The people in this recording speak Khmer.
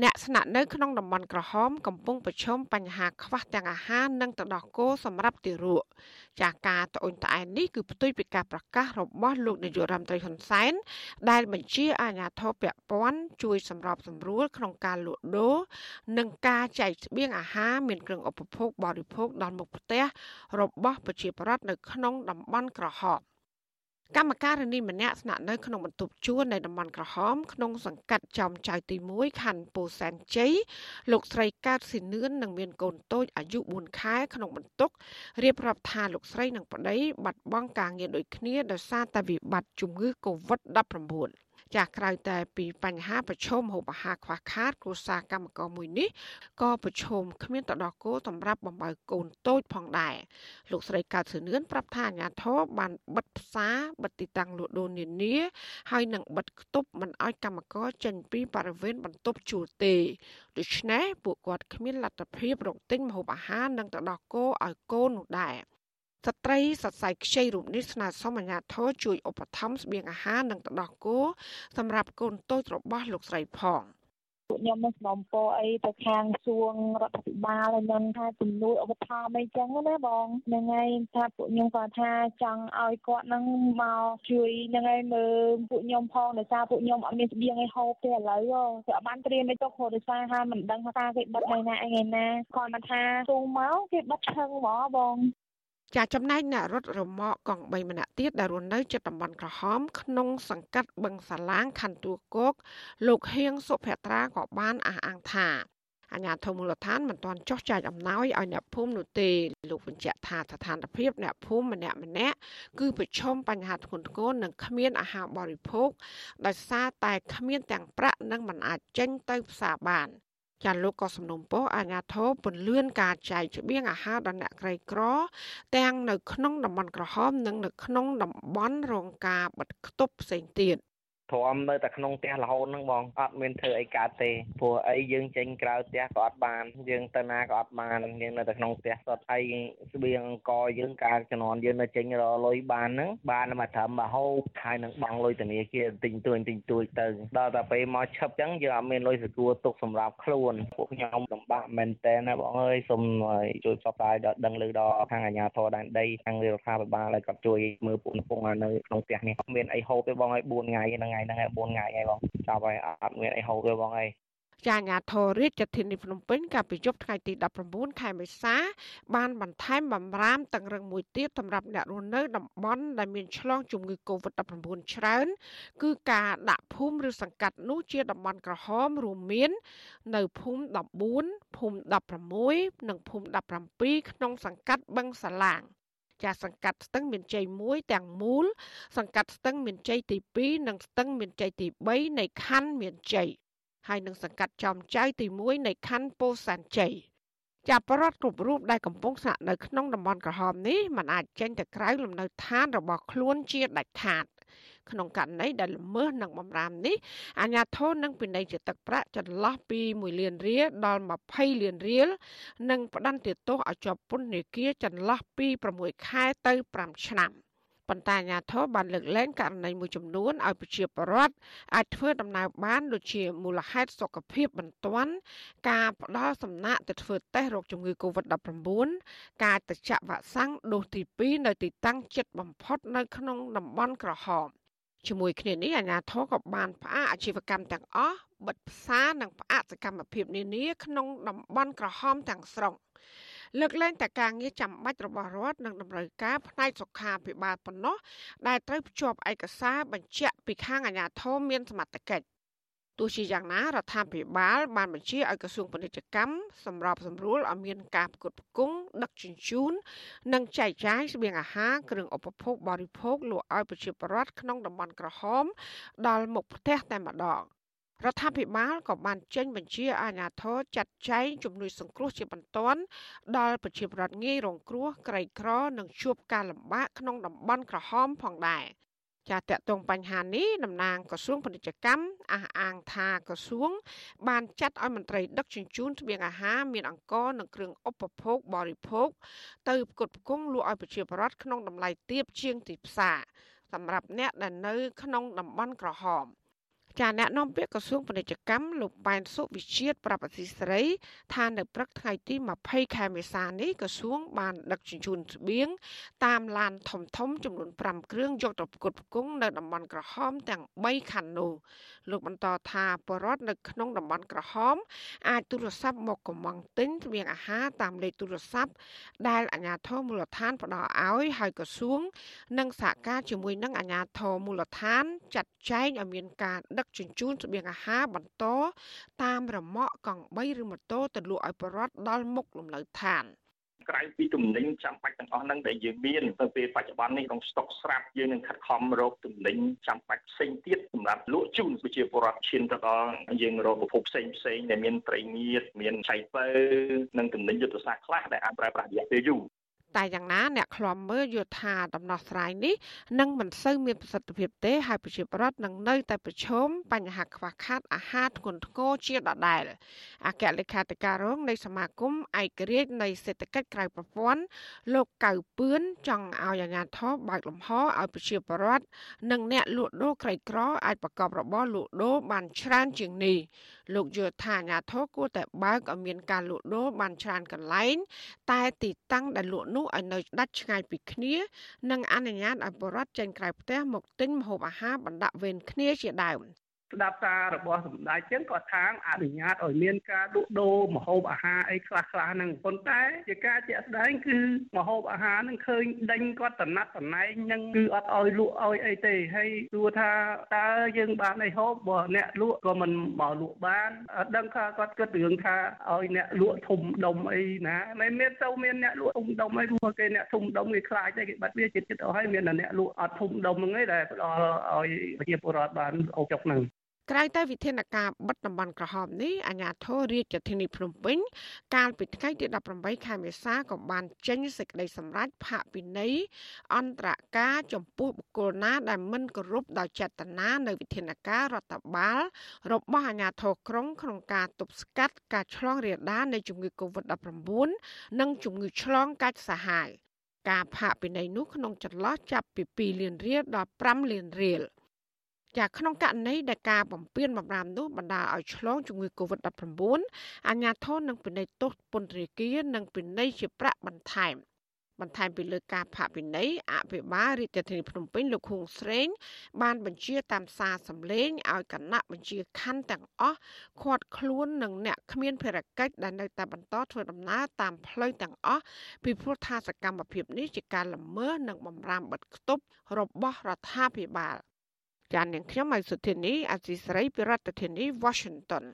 អ្នកស្នាក់នៅក្នុងតំបន់ក្រហមកំពុងប្រឈមបញ្ហាខ្វះទាំងអាហារនិងទឹកដោះគោសម្រាប់ទារកចាស់ការត្អូញត្អែនេះគឺផ្ទុយពីការប្រកាសរបស់លោកនាយករដ្ឋមន្ត្រីហ៊ុនសែនដែលបញ្ជាអាជ្ញាធរពាក់ព័ន្ធជួយសម្របសម្រួលក្នុងការលក់ដូរនិងការចែកស្បៀងអាហារមានគ្រឿងឧបភោគបរិភោគដល់មុខផ្ទះរបស់ប្រជាពលរដ្ឋនៅក្នុងតំបន់ក្រហម កម្មការនីម្នាក់ស្នាក់នៅក្នុងបន្ទប់ជួលនៃតំបន់ក្រហមក្នុងសង្កាត់ចំចៅទី1ខណ្ឌពោធិ៍សែនជ័យលោកស្រីកើតស៊ីនឿននិងមានកូនតូចអាយុ4ខែក្នុងបន្ទុករៀបរាប់ថាលោកស្រីនិងប្តីបាត់បង់ការងារដូចគ្នាដោយសារតែវិបត្តិជំងឺ Covid-19 ចាស់ក្រៅតែពីបញ្ហាប្រឈមហូបអាហារខ្វះខាតគ្រួសារកម្មករមួយនេះក៏ប្រឈមគ្មានទៅដល់គោសម្រាប់បំបើកូនតូចផងដែរលោកស្រីកើតសឿនឿនប្រាប់ថាអាញាធរបានបិទផ្សារបិទទីតាំងលក់ដូរនានាហើយនឹងបិទគប់មិនឲ្យកម្មករចេញពីបរិវេណបន្ទប់ជួលទេដូច្នេះពួកគាត់គ្មានលទ្ធភាពរកទិញម្ហូបអាហារនិងទៅដល់គោឲ្យកូននោះដែរ ស្ត្រីសរសៃខ្ចីរូបនេះស្នើសុំអាជ្ញាធរជួយឧបត្ថម្ភស្បៀងអាហារនិងទឹកដោះគោសម្រាប់កូនតូចរបស់លោកស្រីផងពួកខ្ញុំនឹងស្នំពរអីទៅខាងសួងរដ្ឋាភិបាលហើយនឹងថាជំនួយឧបត្ថម្ភអីចឹងណាបងហ្នឹងហើយថាពួកខ្ញុំគាត់ថាចង់ឲ្យគាត់នឹងមកជួយហ្នឹងហើយមើលពួកខ្ញុំផងដោយសារពួកខ្ញុំអត់មានស្បៀងអីហូបទេឥឡូវគឺអត់បានត្រៀមអីទៅព្រោះដោយសារថាមិនដឹងថាគេបិទនៅណាអីថ្ងៃណាគាត់មកថាទូមកគេបិទឆឹងហ្មងបង ចាចំណែកអ្នករត់រមាក់កង់3ម្នាក់ទៀតដែលរស់នៅជិតតំបន់ក្រហម ក្នុងសង្កាត់បឹងសាឡាងខណ្ឌទួលគោកលោកហៀងសុភត្រាក៏បានអះអាងថាអាញាធមូលដ្ឋានមិនទាន់ចោះចែកអំណោយឲ្យអ្នកភូមិនោះទេលោកបញ្ជាក់ថាស្ថានភាពអ្នកភូមិម្នាក់ម្នាក់គឺប្រឈមបញ្ហាធ្ងន់ធ្ងរនិងគ្មានអាហារបរិភោគដោយសារតែគ្មានទាំងប្រាក់និងមិនអាចចេញទៅផ្សារបាន ចាលោកក៏សំណូមពរអាជ្ញាធរពន្លឿនការចែកច្បៀងអាហារដល់អ្នកក្រីក្រ ទាំងនៅក្នុងតំបន់ក្រហមនិងនៅក្នុងតំបន់រងការបិទគប់ផ្សេងទៀត ទ្រាំនៅតែក្នុងផ្ទះរហូតហ្នឹងបងអត់មានធ្វើអីកើតទេព្រោះអីយើងចេញក្រៅផ្ទះក៏អត់បានយើងទៅណាក៏អត់បានយើងនៅតែក្នុងផ្ទះសុទ្ធហើយស្បៀងអង្គយើងការជំនាន់យើងនៅចេញរលុយបានហ្នឹងបានមកត្រឹមមកហូបហើយនឹងបង់លុយធនាគារទិញទួយទិញទួយទៅដល់តែពេលមកឈប់ចឹងយើងអត់មានលុយសគួរទុកសម្រាប់ខ្លួនពួកខ្ញុំលំបាកមែនតើណាបងអើយសូមជួយផ្សព្វផ្សាយដល់ដឹងលើដល់ខាងអាជ្ញាធរដែនដីខាងរដ្ឋាភិបាលឲ្យគាត់ជួយមើលពួកកំពុងនៅក្នុងផ្ទះនេះមានអីហូបទេបងឲ្យ4ថ្ងៃហ្នឹងថ្ងៃហ្នឹង4ថ្ងៃហើយបងចាប់ហើយអត់មានអីហូបទេបងអីចាញាធររាជធានីភ្នំពេញកាលពីយប់ថ្ងៃទី19ខែមេសា បានបន្ថែមបំរាមតឹងរឹងមួយទៀតសម្រាប់អ្នករស់នៅតំបន់ដែលមានឆ្លងជំងឺ Covid-19 ច្រើន គឺការដាក់ភូមិឬសង្កាត់នោះជាតំបន់ក្រហមរួមមាន នៅភូមិ14ភូមិ16និងភូមិ17ក្នុងសង្កាត់បឹងសាឡាង ចាសង្កាត់ស្ទឹងមានជ័យ1ទាំងមូល សង្កាត់ស្ទឹងមានជ័យទី2និងស្ទឹងមានជ័យទី3នៃខណ្ឌមានជ័យហើយនឹងសង្កាត់ចំចៅទី1នៃខណ្ឌពោធិ៍សែនជ័យចាប់ប្រដ្ឋគ្រប់រូបដែលកំពុងស្នាក់នៅក្នុងតំបន់ក្រហមនេះមិនអាចចេញទៅក្រៅលំនៅឋានរបស់ខ្លួនជាដាច់ខាត ក្នុងករណីដែលល្មើសនឹងបំរាមនេះអាជ្ញាធរនឹងពិន័យជាទឹកប្រាក់ចន្លោះពី1លានរៀលដល់20លានរៀលនិងផ្តន្ទាទោសឲ្យជាប់ពន្ធនាគារចន្លោះពី6ខែទៅ5ឆ្នាំប៉ុន្តែអាជ្ញាធរបានលើកលែងករណីមួយចំនួនឲ្យប្រជាពលរដ្ឋអាចធ្វើដំណើរបានដូចជាមូលហេតុសុខភាពបន្ទាន់ការផ្ដល់សំណាក់ទៅធ្វើតេស្តរោគជំងឺ Covid-19 ការទៅចាក់វ៉ាក់សាំងដូសទី2នៅទីតាំងជិតបំផុតនៅក្នុងតំបន់ក្រហម ជាមួយគ្នានេះអាជ្ញាធរក៏បានផ្អាកអាជីវកម្មទាំងអស់បិទផ្សារនិងផ្អាកសកម្មភាពនានាក្នុងតំបន់ក្រហមទាំងស្រុងលើកលែងតែការងារចាំបាច់របស់រដ្ឋនិងតម្រូវការផ្នែកសុខាភិបាលប៉ុណ្ណោះដែលត្រូវភ្ជាប់ឯកសារបញ្ជាក់ពីខាងអាជ្ញាធរមានសមត្ថកិច្ច ទោះជាយ៉ាងណារដ្ឋាភិបាលបានបញ្ជាឲ្យក្រសួងពាណិជ្ជកម្មសម្របសម្រួលឲ្យមានការផ្គត់ផ្គង់ដឹកជញ្ជូន និងចែកចាយស្បៀងអាហារគ្រឿងឧបភោគបរិភោគលក់ឲ្យប្រជាពលរដ្ឋក្នុងតំបន់ក្រហម ដល់មុខផ្ទះតែម្ដងរដ្ឋាភិបាលក៏បានចេញបញ្ជាអាជ្ញាធរចាត់ចែងជំនួយសង្គ្រោះជាបន្ទាន់ដល់ប្រជាពលរដ្ឋងាយរងគ្រោះក្រីក្រ និងជួបការលំបាកក្នុងតំបន់ក្រហមផងដែរ។ ចាតកតងបញ្ហានេះតំណាងក្រសួងពាណិជ្ជកម្មអះអាងថាក្រសួង បានចាត់ឲ្យមន្ត្រីដឹកជញ្ជូនស្បៀងអាហារមានអង្គនិងគ្រឿងឧបភោគបរិភោគទៅផ្គត់ផ្គង់លក់ឲ្យប្រជាពលរដ្ឋក្នុងតម្លៃទាបជាងទីផ្សារសម្រាប់អ្នកដែលនៅក្នុងតំបន់ក្រហម ចាអ្នកនាំពាក្យក្រសួងពាណិជ្ជកម្មលោកប៉ែនសុវិជាតិប្រាប់អសីស្រីថានៅព្រឹកថ្ងៃទី20ខែមេសានេះក្រសួងបានដឹកជញ្ជូនស្បៀងតាមឡានធំធំចំនួន5គ្រឿងយកទៅផ្គត់ផ្គង់នៅតំបន់ក្រហមទាំង3ខណ្ឌនោះលោកបន្តថាបរដ្ឋនៅក្នុងតំបន់ក្រហម អាចទូរស័ព្ទមកកំងទិញស្បៀងអាហារតាមលេខទូរស័ព្ទដែលអាជ្ញាធរមូលដ្ឋានផ្ដល់ឲ្យហើយក្រសួង និងសហការជាមួយនឹងអាជ្ញាធរមូលដ្ឋានចាត់ចែងឲ្យមានការដឹកជញ្ជូនស្បៀងអាហារបន្តតាមរមាក់កង់3ឬម៉ូតូទៅលក់ឲ្យបរដ្ឋដល់មុខលំនៅឋានក្រៅពីទំនិញចាំបាច់ទាំងអស់ហ្នឹងដែលយើងមានទៅពេលបច្ចុប្បន្ននេះក្នុងស្តុកស្រាប់យើងនឹងខិតខំរកទំនិញចាំបាច់ផ្សេងទៀតសម្រាប់លក់ជូនប្រជាពលរដ្ឋឈានទៅដល់យើងរកប្រភពផ្សេងផ្សេងដែលមានត្រីងៀតមានឆៃពៅនិងទំនិញយុទ្ធសាស្ត្រខ្លះដែលអាចប្រើប្រាស់រយៈពេលយូរ តែយ៉ាងណាអ្នកខ្លំមើលយល់ថាដំណោះស្រាយនេះនឹងមិនសូវមានប្រសិទ្ធភាពទេហើយប្រជាពលរដ្ឋនឹងនៅតែប្រឈមបញ្ហាខ្វះខាតអាហារធ្ងន់ធ្ងរជាដដែល អគ្គលេខាធិការរងនៃសមាគមឯករាជ្យនៃសេដ្ឋកិច្ចក្រៅប្រព័ន្ធលោកកៅពឿនចង់ឲ្យអាជ្ញាធរបើកលំហឲ្យប្រជាពលរដ្ឋនិងអ្នកលក់ដូរក្រីក្រអាចប្រកបរបរលក់ដូរបានច្រើនជាងនេះលោកយល់ថាអាញាធរគួរតែបើកឲ្យមានការលក់ដូរបានច្រើនកន្លែង តែទីតាំងដែលលក់នោះឲ្យនៅដាច់ឆ្ងាយពីគ្នា និងអនុញ្ញាតឲ្យបរិវត្តចេញក្រៅផ្ទះមកទិញម្ហូបអាហារបណ្ដាក់វេនគ្នាជាដើម។ ស្ដាប់សាររបស់សម្ដេចចឹងក៏ថាងអនុញ្ញាតឲ្យមានការលក់ដូរម្ហូបអាហារអីខ្លះខ្លះហ្នឹងប៉ុន្តែជាការជាក់ស្ដែងគឺម្ហូបអាហារហ្នឹងឃើញដេញគាត់តំណាត់តំណែងហ្នឹងគឺអត់ឲ្យលក់ឲ្យអីទេហើយទោះថាតើយើងបានអីហូបបើអ្នកលក់ក៏មិនមកលក់បានអត់ដឹងថាគាត់គិតរឿងថាឲ្យអ្នកលក់ធំដុំអីណាមិនមានទៅមានអ្នកលក់ធំដុំអីព្រោះគេអ្នកធំដុំគេខ្លាចតែគេបាត់វាចិត្តចិត្តអស់ហើយមានតែអ្នកលក់អត់ធំដុំហ្នឹងឯងដែលផ្ដល់ឲ្យប្រជាពលរដ្ឋបានអូចុកហ្នឹង ក្រៅតែវិធានការបិទតំបន់ក្រហមនេះអាជ្ញាធររាជធានីភ្នំពេញ កាលពីថ្ងៃទី18ខែមេសាក៏បានចេញសេចក្តីសម្រេចផាកពិន័យអន្តរការចំពោះបុគ្គលណាដែលមិនគោរពដោយចេតនានៅវិធានការរដ្ឋបាល របស់អាជ្ញាធរក្រុងក្នុងការទប់ស្កាត់ការឆ្លងរាលដាលនៃជំងឺ Covid-19 និងជំងឺឆ្លងកាចសាហាវការផាកពិន័យនោះក្នុងចន្លោះចាប់ពី2លានរៀលដល់5លានរៀល។ ចាក្នុងករណីដែលការបំពេញបំរាមនោះបណ្ដាលឲ្យឆ្លងជំងឺ Covid-19 អាជ្ញាធរនឹងពិន័យទោសពន្ធនាគារនិងពិន័យជាប្រាក់បន្ថែមបន្ថែមពីលើការផាកពិន័យអភិបាលរាជធានីភ្នំពេញលោកខួងស្រេង បានបញ្ជាតាមសារសម្លេងឲ្យគណៈបញ្ជាខណ្ឌទាំងអស់ឃាត់ខ្លួននឹងអ្នកគ្មានភារកិច្ចដែលនៅតែបន្តធ្វើដំណើរតាមផ្លូវទាំងអស់ពីព្រោះថាសកម្មភាពនេះជាការល្មើសនិងបំរាមបិទគប់របស់រដ្ឋាភិបាល ចាននាងខ្ញុំម៉ៃសុធានីអសីស្រី ពីរដ្ឋធានី Washington